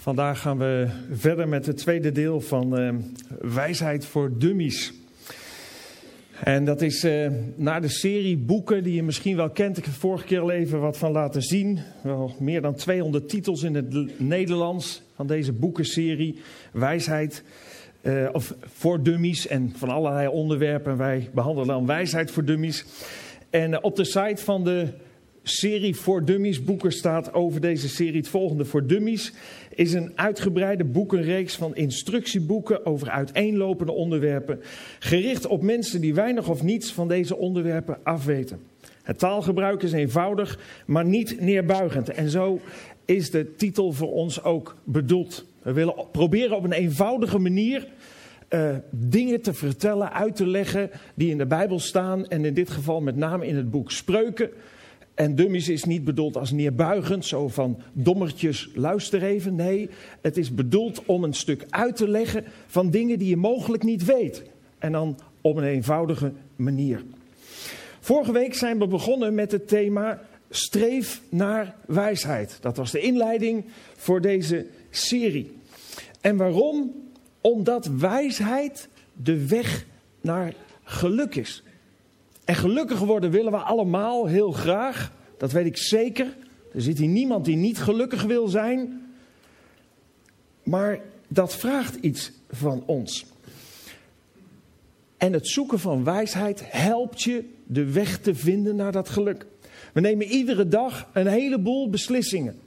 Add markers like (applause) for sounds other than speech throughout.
Vandaag gaan we verder met het tweede deel van uh, Wijsheid voor Dummies. En dat is uh, naar de serie boeken die je misschien wel kent. Ik heb vorige keer al even wat van laten zien. Wel meer dan 200 titels in het Nederlands van deze boekenserie. Wijsheid uh, of voor dummies en van allerlei onderwerpen. Wij behandelen dan wijsheid voor dummies. En op de site van de serie voor Dummies boeken staat over deze serie het volgende. Voor Dummies is een uitgebreide boekenreeks van instructieboeken over uiteenlopende onderwerpen, gericht op mensen die weinig of niets van deze onderwerpen afweten. Het taalgebruik is eenvoudig, maar niet neerbuigend. En zo is de titel voor ons ook bedoeld. We willen proberen op een eenvoudige manier uh, dingen te vertellen, uit te leggen die in de Bijbel staan. En in dit geval met name in het boek Spreuken. En dummies is niet bedoeld als neerbuigend, zo van dommertjes, luister even. Nee, het is bedoeld om een stuk uit te leggen van dingen die je mogelijk niet weet. En dan op een eenvoudige manier. Vorige week zijn we begonnen met het thema streef naar wijsheid. Dat was de inleiding voor deze serie. En waarom? Omdat wijsheid de weg naar geluk is. En gelukkig worden willen we allemaal heel graag. Dat weet ik zeker. Er zit hier niemand die niet gelukkig wil zijn. Maar dat vraagt iets van ons. En het zoeken van wijsheid helpt je de weg te vinden naar dat geluk. We nemen iedere dag een heleboel beslissingen.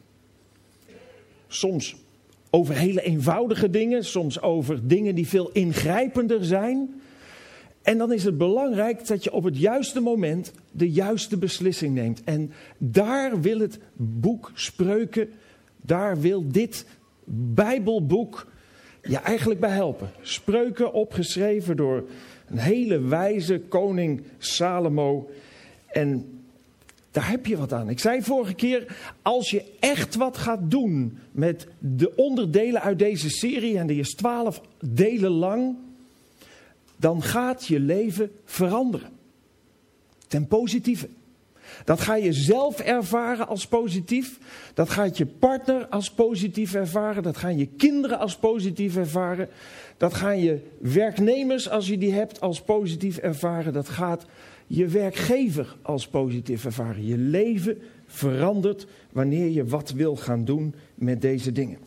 Soms over hele eenvoudige dingen, soms over dingen die veel ingrijpender zijn. En dan is het belangrijk dat je op het juiste moment de juiste beslissing neemt. En daar wil het boek Spreuken, daar wil dit Bijbelboek je eigenlijk bij helpen. Spreuken opgeschreven door een hele wijze koning Salomo. En daar heb je wat aan. Ik zei vorige keer, als je echt wat gaat doen met de onderdelen uit deze serie, en die is twaalf delen lang, dan gaat je leven veranderen. Ten positieve. Dat ga je zelf ervaren als positief. Dat gaat je partner als positief ervaren. Dat gaan je kinderen als positief ervaren. Dat gaan je werknemers, als je die hebt, als positief ervaren. Dat gaat je werkgever als positief ervaren. Je leven verandert wanneer je wat wil gaan doen met deze dingen.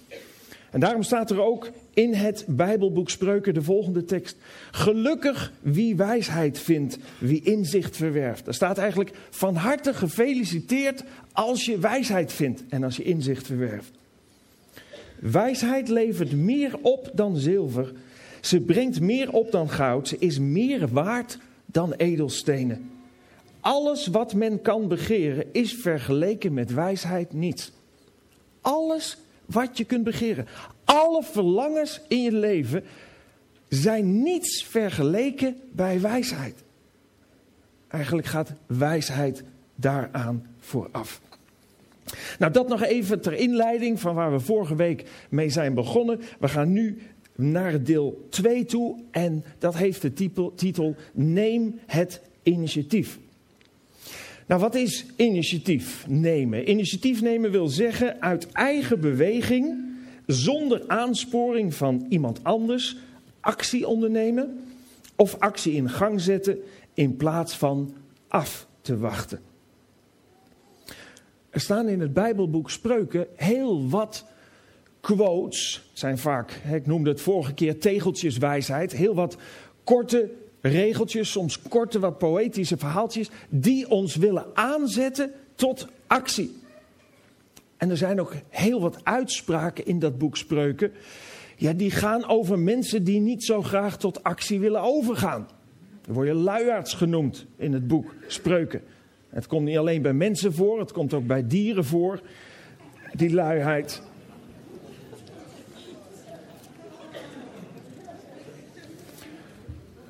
En daarom staat er ook in het Bijbelboek Spreuken de volgende tekst. Gelukkig wie wijsheid vindt, wie inzicht verwerft. Daar staat eigenlijk van harte gefeliciteerd als je wijsheid vindt en als je inzicht verwerft. Wijsheid levert meer op dan zilver. Ze brengt meer op dan goud. Ze is meer waard dan edelstenen. Alles wat men kan begeren is vergeleken met wijsheid niets. Alles wat je kunt begeren. Alle verlangens in je leven zijn niets vergeleken bij wijsheid. Eigenlijk gaat wijsheid daaraan vooraf. Nou, dat nog even ter inleiding van waar we vorige week mee zijn begonnen. We gaan nu naar deel 2 toe en dat heeft de titel, Neem het initiatief. Nou, wat is initiatief nemen? Initiatief nemen wil zeggen uit eigen beweging, zonder aansporing van iemand anders, actie ondernemen of actie in gang zetten in plaats van af te wachten. Er staan in het Bijbelboek Spreuken heel wat quotes, zijn vaak, ik noemde het vorige keer tegeltjeswijsheid, heel wat korte regeltjes, soms korte, wat poëtische verhaaltjes, die ons willen aanzetten tot actie. En er zijn ook heel wat uitspraken in dat boek Spreuken. Ja, die gaan over mensen die niet zo graag tot actie willen overgaan. Er worden luiaards genoemd in het boek Spreuken. Het komt niet alleen bij mensen voor, het komt ook bij dieren voor. Die luiheid.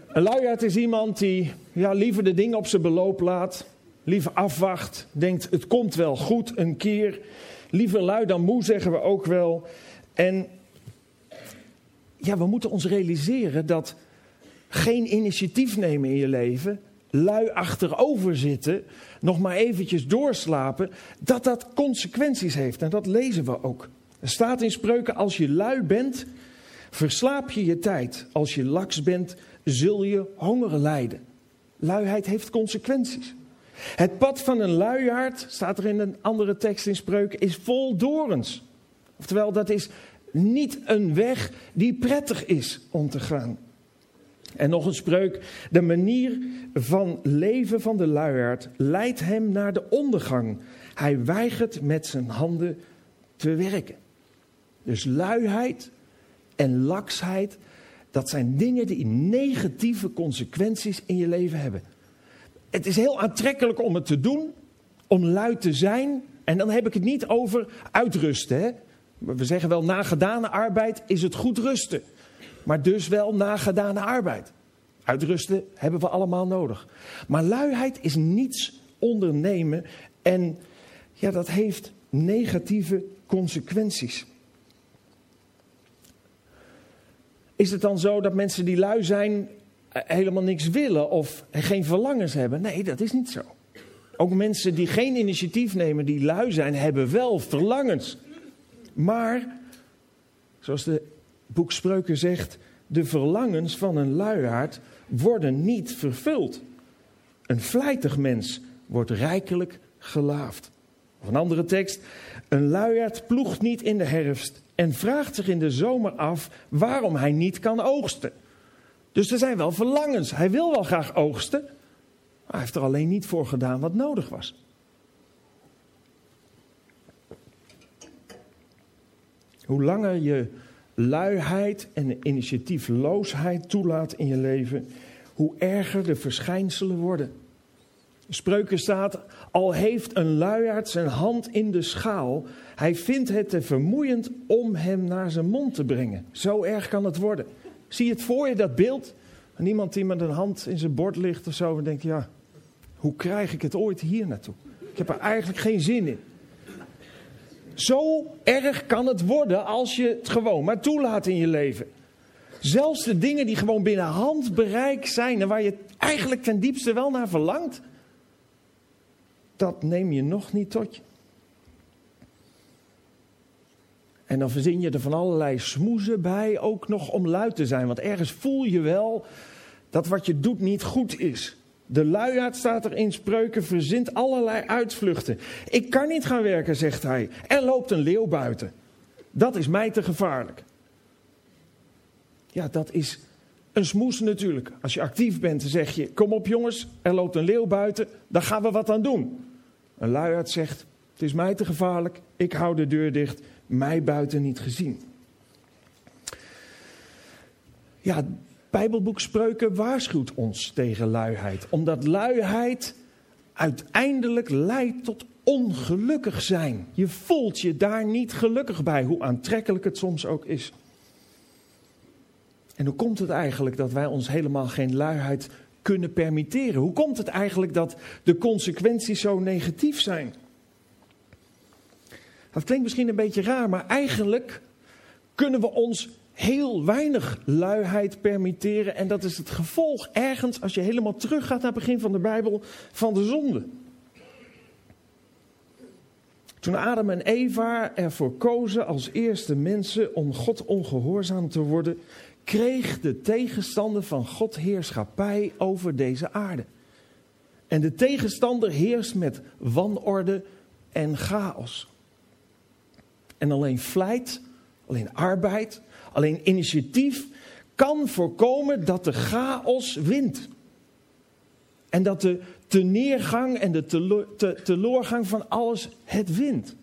Een luiaard is iemand die ja, liever de dingen op zijn beloop laat. Liever afwacht. Denkt het komt wel goed een keer. Liever lui dan moe zeggen we ook wel. En ja, we moeten ons realiseren dat geen initiatief nemen in je leven. Lui achterover zitten. Nog maar eventjes doorslapen. Dat dat consequenties heeft. En dat lezen we ook Er staat in spreuken, als je lui bent, verslaap je je tijd. Als je laks bent, zul je honger lijden. Luiheid heeft consequenties. Het pad van een luiaard, staat er in een andere tekst in spreuken, is vol dorens. Oftewel, dat is niet een weg die prettig is om te gaan. En nog een spreuk. De manier van leven van de luiaard leidt hem naar de ondergang. Hij weigert met zijn handen te werken. Dus luiheid en laksheid, dat zijn dingen die negatieve consequenties in je leven hebben. Het is heel aantrekkelijk om het te doen, om lui te zijn. En dan heb ik het niet over uitrusten. Hè? We zeggen wel, na gedane arbeid is het goed rusten. Maar dus wel na gedane arbeid. Uitrusten hebben we allemaal nodig. Maar luiheid is niets ondernemen en ja, dat heeft negatieve consequenties. Is het dan zo dat mensen die lui zijn helemaal niks willen of geen verlangens hebben? Nee, dat is niet zo. Ook mensen die geen initiatief nemen, die lui zijn, hebben wel verlangens. Maar, zoals de boek Spreuken zegt, de verlangens van een luiaard worden niet vervuld. Een vlijtig mens wordt rijkelijk gelaafd. Of een andere tekst. Een luiaard ploegt niet in de herfst en vraagt zich in de zomer af waarom hij niet kan oogsten. Dus er zijn wel verlangens. Hij wil wel graag oogsten, maar hij heeft er alleen niet voor gedaan wat nodig was. Hoe langer je luiheid en initiatiefloosheid toelaat in je leven, hoe erger de verschijnselen worden. Spreuken staat, al heeft een luiaard zijn hand in de schaal, hij vindt het te vermoeiend om hem naar zijn mond te brengen. Zo erg kan het worden. Zie je het voor je, dat beeld? En iemand die met een hand in zijn bord ligt of zo en denkt, ja, hoe krijg ik het ooit hier naartoe? Ik heb er eigenlijk geen zin in. Zo erg kan het worden als je het gewoon maar toelaat in je leven. Zelfs de dingen die gewoon binnen handbereik zijn en waar je eigenlijk ten diepste wel naar verlangt, dat neem je nog niet tot je. En dan verzin je er van allerlei smoezen bij, ook nog om luid te zijn. Want ergens voel je wel dat wat je doet niet goed is. De luiaard staat er in spreuken, verzint allerlei uitvluchten. Ik kan niet gaan werken, zegt hij. Er loopt een leeuw buiten. Dat is mij te gevaarlijk. Ja, dat is een smoes natuurlijk. Als je actief bent, dan zeg je: Kom op jongens, er loopt een leeuw buiten, daar gaan we wat aan doen. Een luiaard zegt: Het is mij te gevaarlijk, ik hou de deur dicht, mij buiten niet gezien. Ja, Bijbelboek Spreuken waarschuwt ons tegen luiheid, omdat luiheid uiteindelijk leidt tot ongelukkig zijn. Je voelt je daar niet gelukkig bij, hoe aantrekkelijk het soms ook is. En hoe komt het eigenlijk dat wij ons helemaal geen luiheid kunnen permitteren? Hoe komt het eigenlijk dat de consequenties zo negatief zijn? Dat klinkt misschien een beetje raar, maar eigenlijk kunnen we ons heel weinig luiheid permitteren. En dat is het gevolg ergens, als je helemaal teruggaat naar het begin van de Bijbel, van de zonde. Toen Adam en Eva ervoor kozen als eerste mensen om God ongehoorzaam te worden, kreeg de tegenstander van God heerschappij over deze aarde. En de tegenstander heerst met wanorde en chaos. En alleen vlijt, alleen arbeid, alleen initiatief kan voorkomen dat de chaos wint. En dat de neergang en de teloorgang van alles het wint.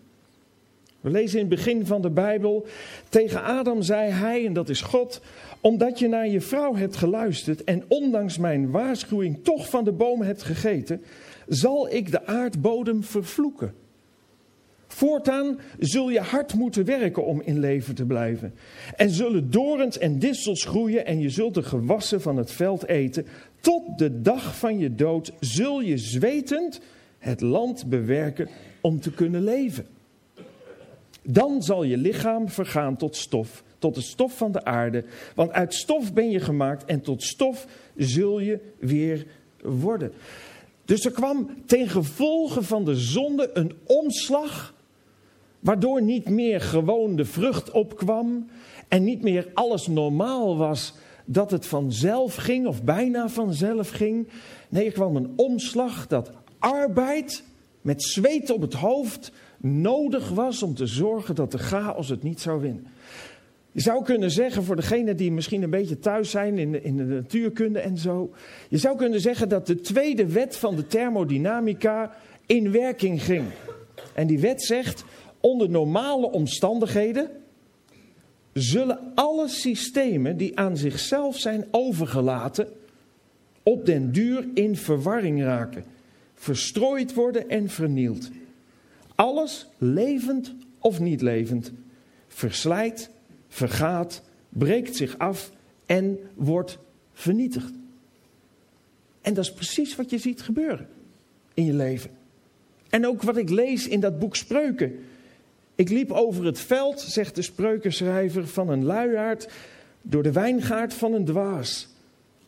We lezen in het begin van de Bijbel, tegen Adam zei hij, en dat is God, omdat je naar je vrouw hebt geluisterd en ondanks mijn waarschuwing toch van de boom hebt gegeten, zal ik de aardbodem vervloeken. Voortaan zul je hard moeten werken om in leven te blijven. En zullen dorens en distels groeien en je zult de gewassen van het veld eten. Tot de dag van je dood zul je zwetend het land bewerken om te kunnen leven. Dan zal je lichaam vergaan tot stof, tot de stof van de aarde. Want uit stof ben je gemaakt en tot stof zul je weer worden. Dus er kwam ten gevolge van de zonde een omslag Waardoor niet meer gewoon de vrucht opkwam en niet meer alles normaal was dat het vanzelf ging of bijna vanzelf ging. Nee, er kwam een omslag dat arbeid met zweet op het hoofd nodig was om te zorgen dat de chaos het niet zou winnen. Je zou kunnen zeggen, voor degenen die misschien een beetje thuis zijn in de, in de natuurkunde en zo. Je zou kunnen zeggen dat de tweede wet van de thermodynamica in werking ging. En die wet zegt, onder normale omstandigheden zullen alle systemen die aan zichzelf zijn overgelaten, op den duur in verwarring raken, verstrooid worden en vernield. Alles, levend of niet levend, verslijt, vergaat, breekt zich af en wordt vernietigd. En dat is precies wat je ziet gebeuren in je leven. En ook wat ik lees in dat boek Spreuken. Ik liep over het veld, zegt de spreukenschrijver, van een luiaard door de wijngaard van een dwaas.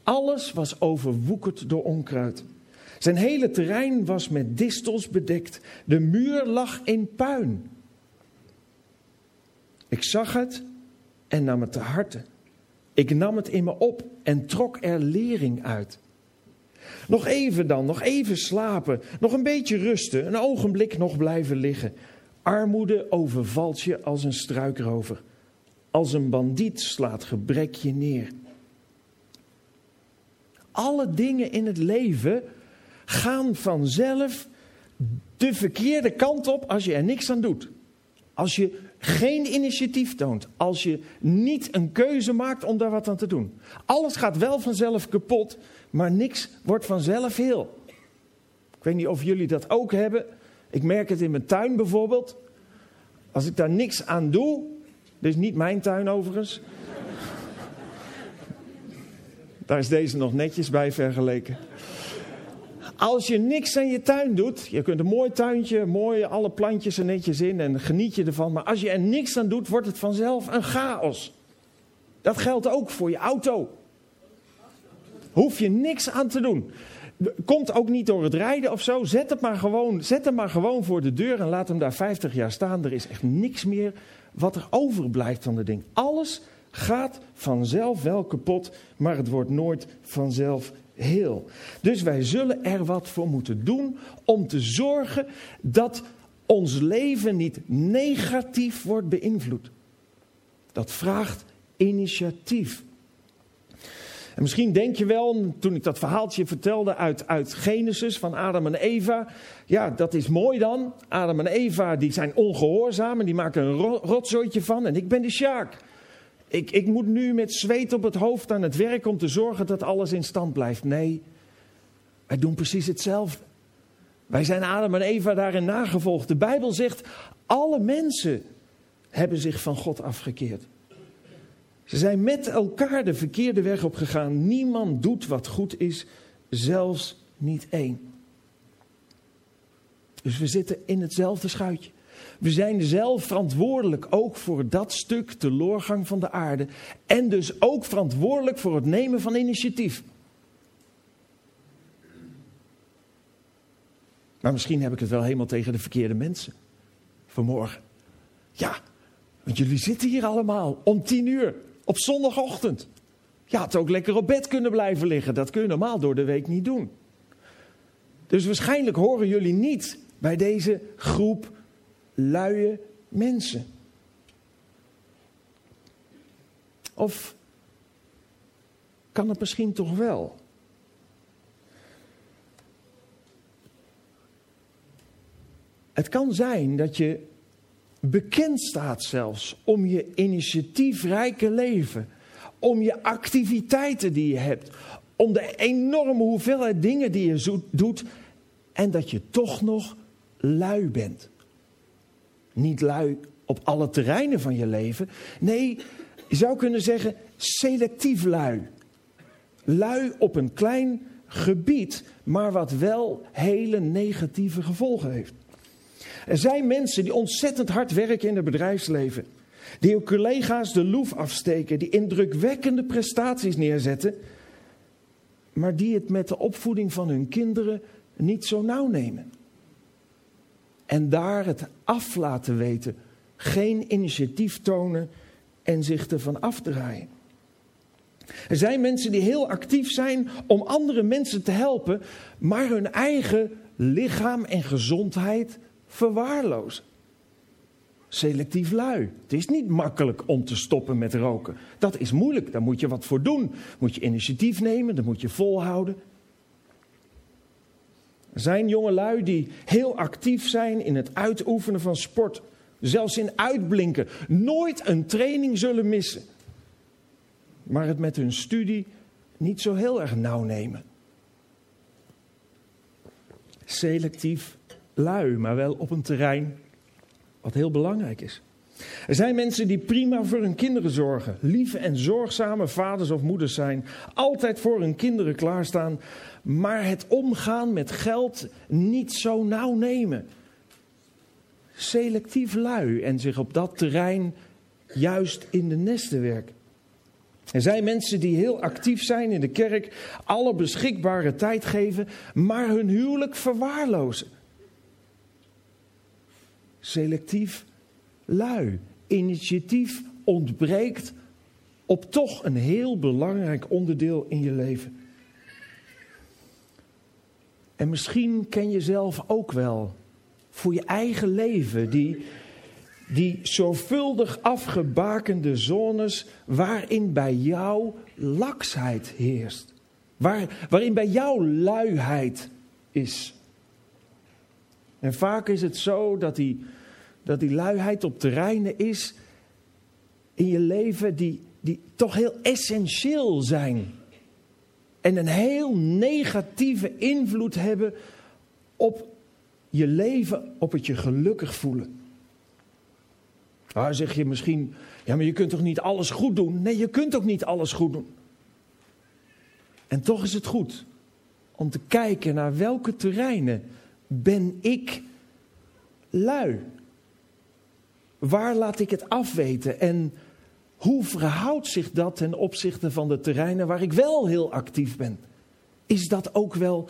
Alles was overwoekerd door onkruid. Zijn hele terrein was met distels bedekt. De muur lag in puin. Ik zag het en nam het te harte. Ik nam het in me op en trok er lering uit. Nog even dan, nog even slapen, nog een beetje rusten, een ogenblik nog blijven liggen. Armoede overvalt je als een struikrover. Als een bandiet slaat gebrek je neer. Alle dingen in het leven gaan vanzelf de verkeerde kant op als je er niks aan doet. Als je geen initiatief toont, als je niet een keuze maakt om daar wat aan te doen. Alles gaat wel vanzelf kapot, maar niks wordt vanzelf heel. Ik weet niet of jullie dat ook hebben. Ik merk het in mijn tuin bijvoorbeeld. Als ik daar niks aan doe, dit is niet mijn tuin overigens. (laughs) Daar is deze nog netjes bij vergeleken. Als je niks aan je tuin doet, je kunt een mooi tuintje, mooi alle plantjes er netjes in en geniet je ervan. Maar als je er niks aan doet, wordt het vanzelf een chaos. Dat geldt ook voor je auto. Hoef je niks aan te doen. Komt ook niet door het rijden of zo. Zet, het maar gewoon, zet hem maar gewoon voor de deur en laat hem daar 50 jaar staan. Er is echt niks meer wat er overblijft van het ding. Alles gaat vanzelf wel kapot, maar het wordt nooit vanzelf heel. Dus wij zullen er wat voor moeten doen om te zorgen dat ons leven niet negatief wordt beïnvloed. Dat vraagt initiatief. En misschien denk je wel, toen ik dat verhaaltje vertelde uit, uit Genesis van Adam en Eva. Ja, dat is mooi dan. Adam en Eva die zijn ongehoorzaam en die maken een rotzooitje van. En ik ben de Sjaak. Ik, ik moet nu met zweet op het hoofd aan het werk om te zorgen dat alles in stand blijft. Nee, wij doen precies hetzelfde. Wij zijn Adam en Eva daarin nagevolgd. De Bijbel zegt, alle mensen hebben zich van God afgekeerd. Ze zijn met elkaar de verkeerde weg op gegaan. Niemand doet wat goed is, zelfs niet één. Dus we zitten in hetzelfde schuitje. We zijn zelf verantwoordelijk ook voor dat stuk teloorgang van de aarde. En dus ook verantwoordelijk voor het nemen van initiatief. Maar misschien heb ik het wel helemaal tegen de verkeerde mensen. Vanmorgen. Ja, want jullie zitten hier allemaal om tien uur op zondagochtend. Je had ook lekker op bed kunnen blijven liggen. Dat kun je normaal door de week niet doen. Dus waarschijnlijk horen jullie niet bij deze groep luie mensen. Of kan het misschien toch wel? Het kan zijn dat je bekend staat zelfs om je initiatiefrijke leven, om je activiteiten die je hebt, om de enorme hoeveelheid dingen die je doet en dat je toch nog lui bent. Niet lui op alle terreinen van je leven. Nee, je zou kunnen zeggen selectief lui. Lui op een klein gebied, maar wat wel hele negatieve gevolgen heeft. Er zijn mensen die ontzettend hard werken in het bedrijfsleven. Die hun collega's de loef afsteken, die indrukwekkende prestaties neerzetten, maar die het met de opvoeding van hun kinderen niet zo nauw nemen. En daar het af laten weten geen initiatief tonen en zich ervan afdraaien. Er zijn mensen die heel actief zijn om andere mensen te helpen, maar hun eigen lichaam en gezondheid verwaarlozen. Selectief lui. Het is niet makkelijk om te stoppen met roken. Dat is moeilijk, daar moet je wat voor doen. Moet je initiatief nemen, dan moet je volhouden. Er zijn jongelui die heel actief zijn in het uitoefenen van sport. Zelfs in uitblinken. Nooit een training zullen missen. Maar het met hun studie niet zo heel erg nauw nemen. Selectief lui, maar wel op een terrein wat heel belangrijk is. Er zijn mensen die prima voor hun kinderen zorgen. Lieve en zorgzame vaders of moeders zijn. Altijd voor hun kinderen klaarstaan. Maar het omgaan met geld niet zo nauw nemen. Selectief lui en zich op dat terrein juist in de nesten werken. Er zijn mensen die heel actief zijn in de kerk, alle beschikbare tijd geven, maar hun huwelijk verwaarlozen. Selectief lui. Initiatief ontbreekt op toch een heel belangrijk onderdeel in je leven. En misschien ken je zelf ook wel voor je eigen leven die, die zorgvuldig afgebakende zones waarin bij jou laksheid heerst. Waar, waarin bij jou luiheid is. En vaak is het zo dat die, dat die luiheid op terreinen is in je leven die, die toch heel essentieel zijn. En een heel negatieve invloed hebben op je leven, op het je gelukkig voelen. Nou, zeg je misschien, ja, maar je kunt toch niet alles goed doen? Nee, je kunt ook niet alles goed doen. En toch is het goed om te kijken naar welke terreinen ben ik lui. Waar laat ik het afweten en hoe verhoudt zich dat ten opzichte van de terreinen waar ik wel heel actief ben? Is dat ook wel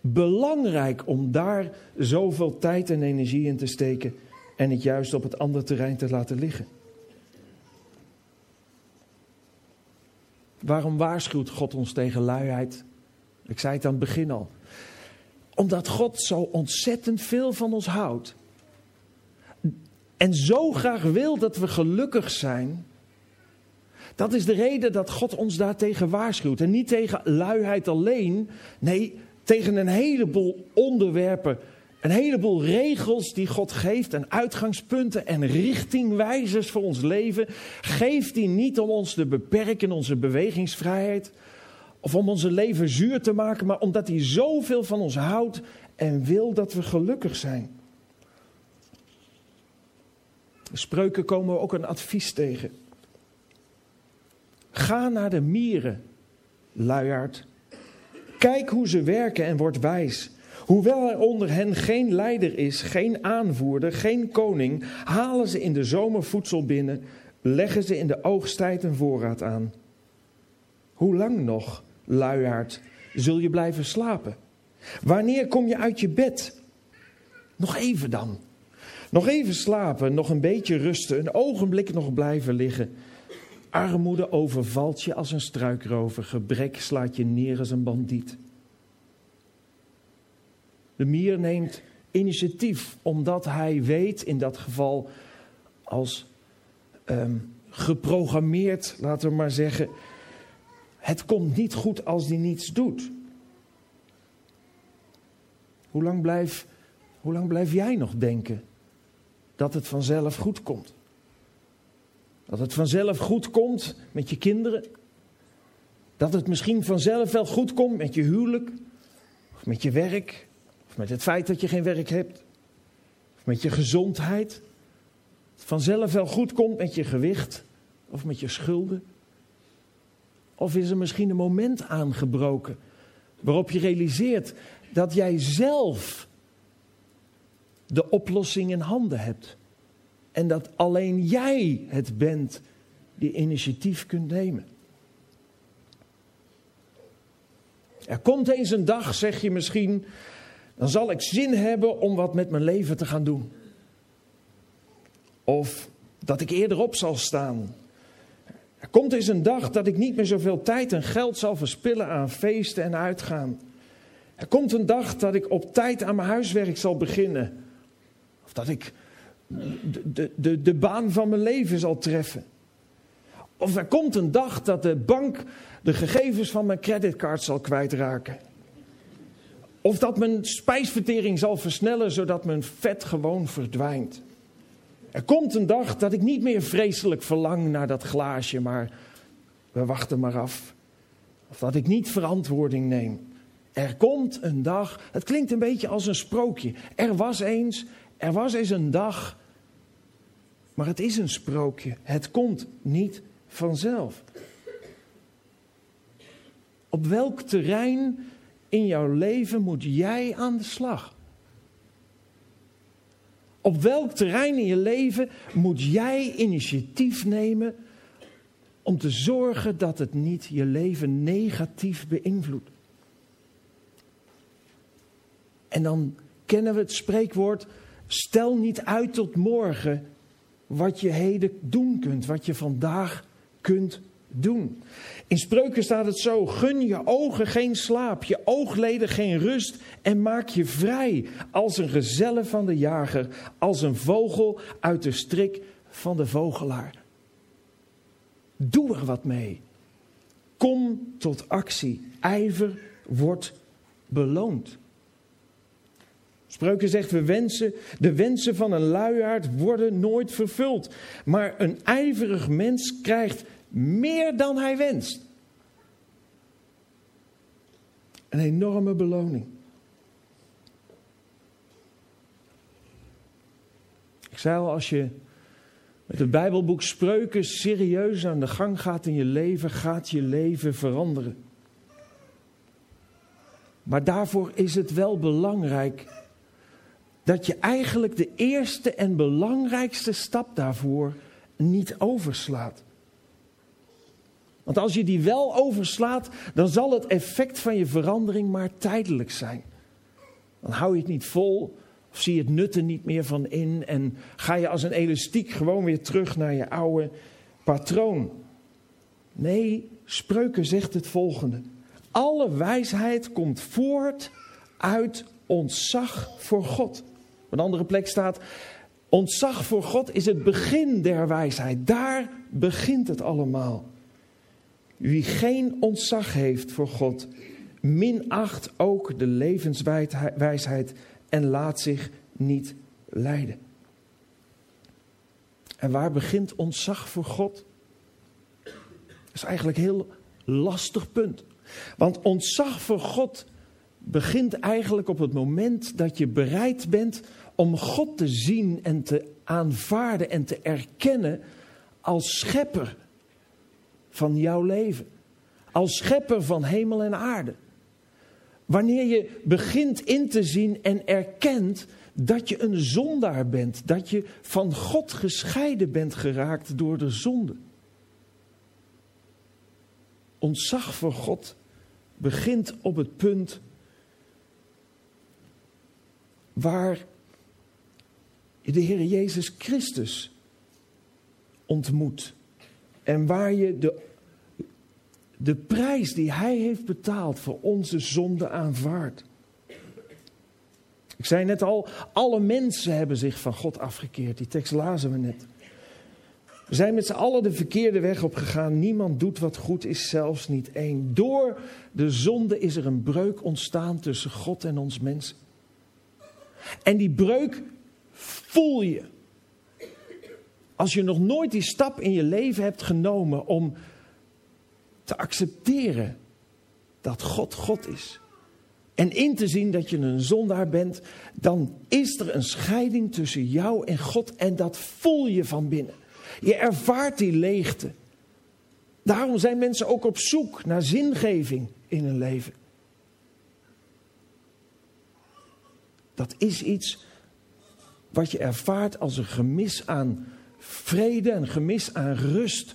belangrijk om daar zoveel tijd en energie in te steken en het juist op het andere terrein te laten liggen? Waarom waarschuwt God ons tegen luiheid? Ik zei het aan het begin al. Omdat God zo ontzettend veel van ons houdt. En zo graag wil dat we gelukkig zijn. Dat is de reden dat God ons daartegen waarschuwt. En niet tegen luiheid alleen. Nee, tegen een heleboel onderwerpen. Een heleboel regels die God geeft. En uitgangspunten en richtingwijzers voor ons leven. Geeft hij niet om ons te beperken, onze bewegingsvrijheid. Of om onze leven zuur te maken. Maar omdat hij zoveel van ons houdt en wil dat we gelukkig zijn. Spreuken komen we ook een advies tegen. Ga naar de mieren, luiaard. Kijk hoe ze werken en word wijs. Hoewel er onder hen geen leider is, geen aanvoerder, geen koning, halen ze in de zomer voedsel binnen, leggen ze in de oogsttijd een voorraad aan. Hoe lang nog, luiaard, zul je blijven slapen? Wanneer kom je uit je bed? Nog even dan. Nog even slapen, nog een beetje rusten, een ogenblik nog blijven liggen. Armoede overvalt je als een struikrover, gebrek slaat je neer als een bandiet. De mier neemt initiatief omdat hij weet, in dat geval als um, geprogrammeerd, laten we maar zeggen, het komt niet goed als hij niets doet. Hoe lang blijf, hoe lang blijf jij nog denken dat het vanzelf goed komt. Dat het vanzelf goed komt met je kinderen. Dat het misschien vanzelf wel goed komt met je huwelijk. Of met je werk. Of met het feit dat je geen werk hebt. Of met je gezondheid. Dat vanzelf wel goed komt met je gewicht. Of met je schulden. Of is er misschien een moment aangebroken waarop je realiseert dat jij zelf de oplossing in handen hebt. En dat alleen jij het bent die initiatief kunt nemen. Er komt eens een dag, zeg je misschien, dan zal ik zin hebben om wat met mijn leven te gaan doen. Of dat ik eerder op zal staan. Er komt eens een dag dat ik niet meer zoveel tijd en geld zal verspillen aan feesten en uitgaan. Er komt een dag dat ik op tijd aan mijn huiswerk zal beginnen. Of dat ik de, de, de baan van mijn leven zal treffen. Of er komt een dag dat de bank de gegevens van mijn creditcard zal kwijtraken. Of dat mijn spijsvertering zal versnellen zodat mijn vet gewoon verdwijnt. Er komt een dag dat ik niet meer vreselijk verlang naar dat glaasje, maar we wachten maar af. Of dat ik niet verantwoording neem. Er komt een dag, het klinkt een beetje als een sprookje. Er was eens, er was eens een dag, maar het is een sprookje. Het komt niet vanzelf. Op welk terrein in jouw leven moet jij aan de slag? Op welk terrein in je leven moet jij initiatief nemen om te zorgen dat het niet je leven negatief beïnvloedt? En dan kennen we het spreekwoord: stel niet uit tot morgen wat je heden doen kunt, wat je vandaag kunt doen. In spreuken staat het zo: gun je ogen geen slaap, je oogleden geen rust en maak je vrij als een gezelle van de jager, als een vogel uit de strik van de vogelaar. Doe er wat mee. Kom tot actie. Ijver wordt beloond. Spreuken zegt, we wensen, de wensen van een luiaard worden nooit vervuld. Maar een ijverig mens krijgt meer dan hij wenst. Een enorme beloning. Ik zei al, als je met het Bijbelboek Spreuken serieus aan de gang gaat in je leven, gaat je leven veranderen. Maar daarvoor is het wel belangrijk dat je eigenlijk de eerste en belangrijkste stap daarvoor niet overslaat. Want als je die wel overslaat, dan zal het effect van je verandering maar tijdelijk zijn. Dan hou je het niet vol of zie je het nut er niet meer van in en ga je als een elastiek gewoon weer terug naar je oude patroon. Nee, Spreuken zegt het volgende. Alle wijsheid komt voort uit ontzag voor God. Op een andere plek staat, ontzag voor God is het begin der wijsheid. Daar begint het allemaal. Wie geen ontzag heeft voor God, minacht ook de levenswijsheid en laat zich niet leiden. En waar begint ontzag voor God? Dat is eigenlijk een heel lastig punt. Want ontzag voor God begint eigenlijk op het moment dat je bereid bent om God te zien en te aanvaarden en te erkennen als schepper van jouw leven. Als schepper van hemel en aarde. Wanneer je begint in te zien en erkent dat je een zondaar bent. Dat je van God gescheiden bent geraakt door de zonde. Ontzag voor God begint op het punt waar je de Heer Jezus Christus ontmoet. En waar je de, de prijs die Hij heeft betaald voor onze zonde aanvaardt. Ik zei net al, alle mensen hebben zich van God afgekeerd. Die tekst lazen we net. We zijn met z'n allen de verkeerde weg op gegaan. Niemand doet wat goed is, zelfs niet één. Door de zonde is er een breuk ontstaan tussen God en ons mensen. En die breuk voel je. Als je nog nooit die stap in je leven hebt genomen om te accepteren dat God God is. En in te zien dat je een zondaar bent, dan is er een scheiding tussen jou en God en dat voel je van binnen. Je ervaart die leegte. Daarom zijn mensen ook op zoek naar zingeving in hun leven. Dat is iets wat je ervaart als een gemis aan vrede, een gemis aan rust,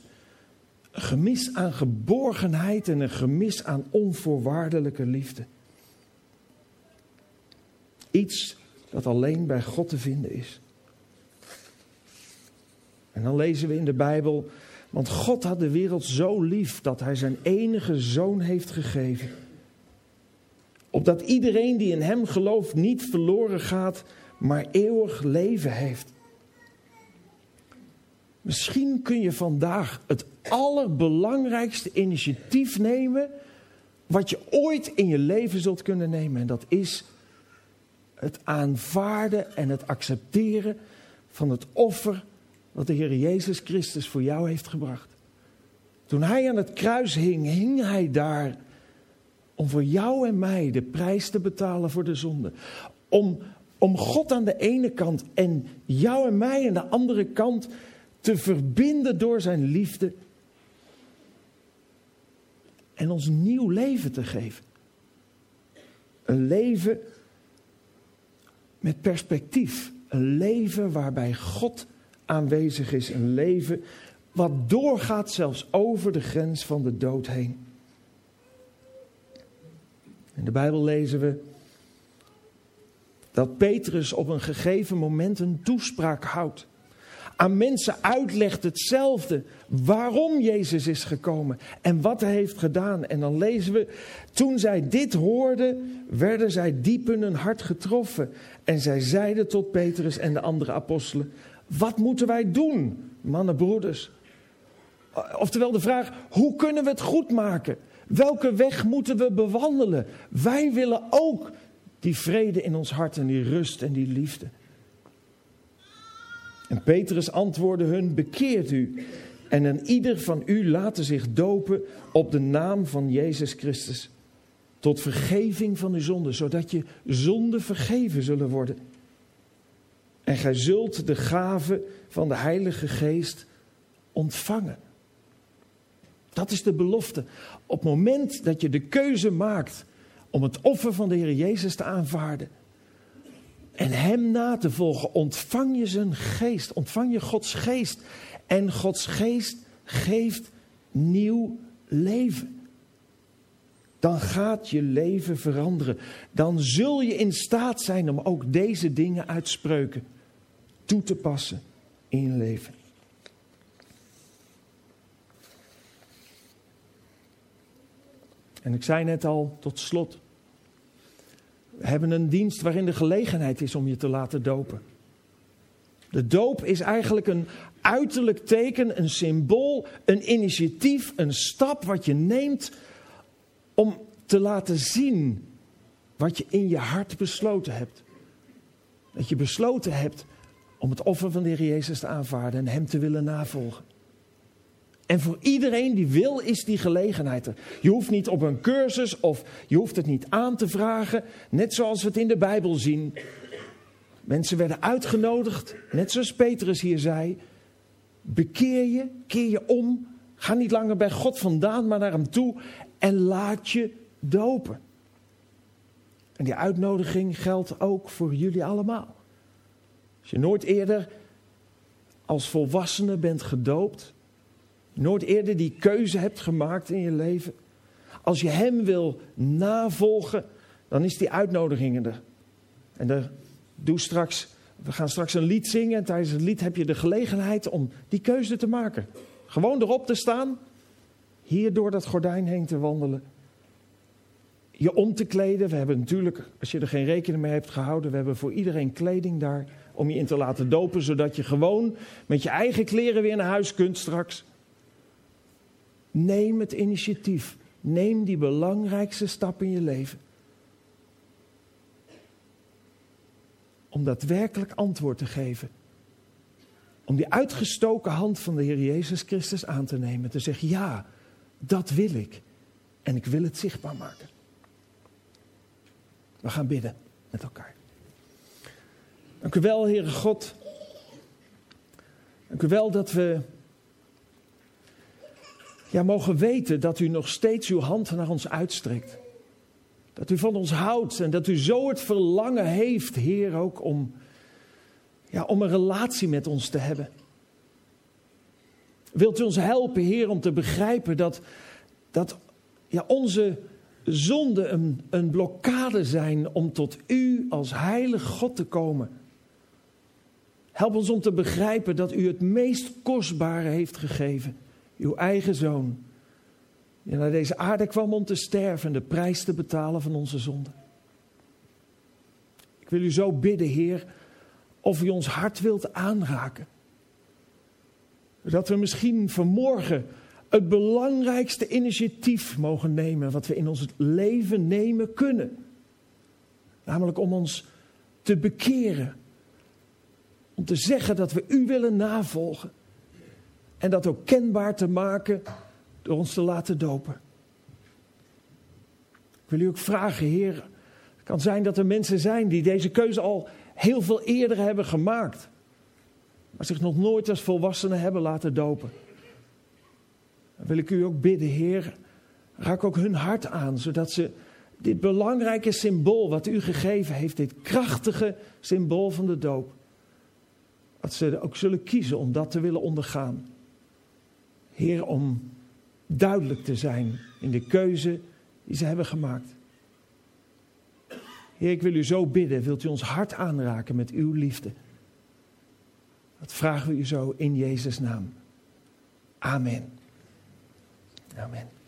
een gemis aan geborgenheid en een gemis aan onvoorwaardelijke liefde. Iets dat alleen bij God te vinden is. En dan lezen we in de Bijbel, want God had de wereld zo lief dat hij zijn enige zoon heeft gegeven. Opdat iedereen die in hem gelooft niet verloren gaat, maar eeuwig leven heeft. Misschien kun je vandaag het allerbelangrijkste initiatief nemen wat je ooit in je leven zult kunnen nemen. En dat is het aanvaarden en het accepteren van het offer wat de Heer Jezus Christus voor jou heeft gebracht. Toen hij aan het kruis hing, hing hij daar om voor jou en mij de prijs te betalen voor de zonde. Om, om God aan de ene kant en jou en mij aan de andere kant te verbinden door zijn liefde. En ons nieuw leven te geven. Een leven met perspectief. Een leven waarbij God aanwezig is. Een leven wat doorgaat zelfs over de grens van de dood heen. In de Bijbel lezen we dat Petrus op een gegeven moment een toespraak houdt. Aan mensen uitlegt hetzelfde waarom Jezus is gekomen en wat hij heeft gedaan. En dan lezen we, toen zij dit hoorden, werden zij diep in hun hart getroffen. En zij zeiden tot Petrus en de andere apostelen, wat moeten wij doen, mannen, broeders? Oftewel de vraag, hoe kunnen we het goed maken? Welke weg moeten we bewandelen? Wij willen ook die vrede in ons hart en die rust en die liefde. En Petrus antwoordde hun: Bekeert u en een ieder van u laten zich dopen op de naam van Jezus Christus. Tot vergeving van uw zonden, zodat je zonden vergeven zullen worden. En gij zult de gave van de Heilige Geest ontvangen. Dat is de belofte. Op het moment dat je de keuze maakt om het offer van de Heer Jezus te aanvaarden en Hem na te volgen, ontvang je zijn geest, ontvang je Gods geest. En Gods geest geeft nieuw leven. Dan gaat je leven veranderen. Dan zul je in staat zijn om ook deze dingen uitspreuken toe te passen in je leven. En ik zei net al tot slot. Hebben een dienst waarin de gelegenheid is om je te laten dopen. De doop is eigenlijk een uiterlijk teken, een symbool, een initiatief, een stap wat je neemt om te laten zien wat je in je hart besloten hebt. Dat je besloten hebt om het offer van de Heer Jezus te aanvaarden en Hem te willen navolgen. En voor iedereen die wil, is die gelegenheid er. Je hoeft niet op een cursus of je hoeft het niet aan te vragen. Net zoals we het in de Bijbel zien. Mensen werden uitgenodigd, net zoals Petrus hier zei. Bekeer je, keer je om. Ga niet langer bij God vandaan, maar naar Hem toe. En laat je dopen. En die uitnodiging geldt ook voor jullie allemaal. Als je nooit eerder als volwassene bent gedoopt nooit eerder die keuze hebt gemaakt in je leven. Als je Hem wil navolgen, dan is die uitnodiging er. En de, doe straks, we gaan straks een lied zingen. En tijdens het lied heb je de gelegenheid om die keuze te maken. Gewoon erop te staan, hier door dat gordijn heen te wandelen. Je om te kleden. We hebben natuurlijk, als je er geen rekening mee hebt gehouden, we hebben voor iedereen kleding daar om je in te laten dopen, zodat je gewoon met je eigen kleren weer naar huis kunt straks. Neem het initiatief. Neem die belangrijkste stap in je leven. Om daadwerkelijk antwoord te geven. Om die uitgestoken hand van de Heer Jezus Christus aan te nemen. Te zeggen, ja, dat wil ik. En ik wil het zichtbaar maken. We gaan bidden met elkaar. Dank u wel, Heere God. Dank u wel dat we ja, mogen weten dat u nog steeds uw hand naar ons uitstrekt. Dat u van ons houdt en dat u zo het verlangen heeft, Heer, ook om, ja, om een relatie met ons te hebben. Wilt u ons helpen, Heer, om te begrijpen dat, dat ja, onze zonden een, een blokkade zijn om tot u als heilig God te komen? Help ons om te begrijpen dat u het meest kostbare heeft gegeven. Uw eigen zoon. Die naar deze aarde kwam om te sterven en de prijs te betalen van onze zonde. Ik wil u zo bidden, Heer, of u ons hart wilt aanraken. Dat we misschien vanmorgen het belangrijkste initiatief mogen nemen wat we in ons leven nemen kunnen. Namelijk om ons te bekeren. Om te zeggen dat we u willen navolgen. En dat ook kenbaar te maken door ons te laten dopen. Ik wil u ook vragen, Heer. Het kan zijn dat er mensen zijn die deze keuze al heel veel eerder hebben gemaakt. Maar zich nog nooit als volwassenen hebben laten dopen. Dan wil ik u ook bidden, Heer. Raak ook hun hart aan, zodat ze dit belangrijke symbool wat u gegeven heeft, dit krachtige symbool van de doop, dat ze ook zullen kiezen om dat te willen ondergaan. Heer, om duidelijk te zijn in de keuze die ze hebben gemaakt. Heer, ik wil u zo bidden, wilt u ons hart aanraken met uw liefde? Dat vragen we u zo in Jezus' naam. Amen. Amen.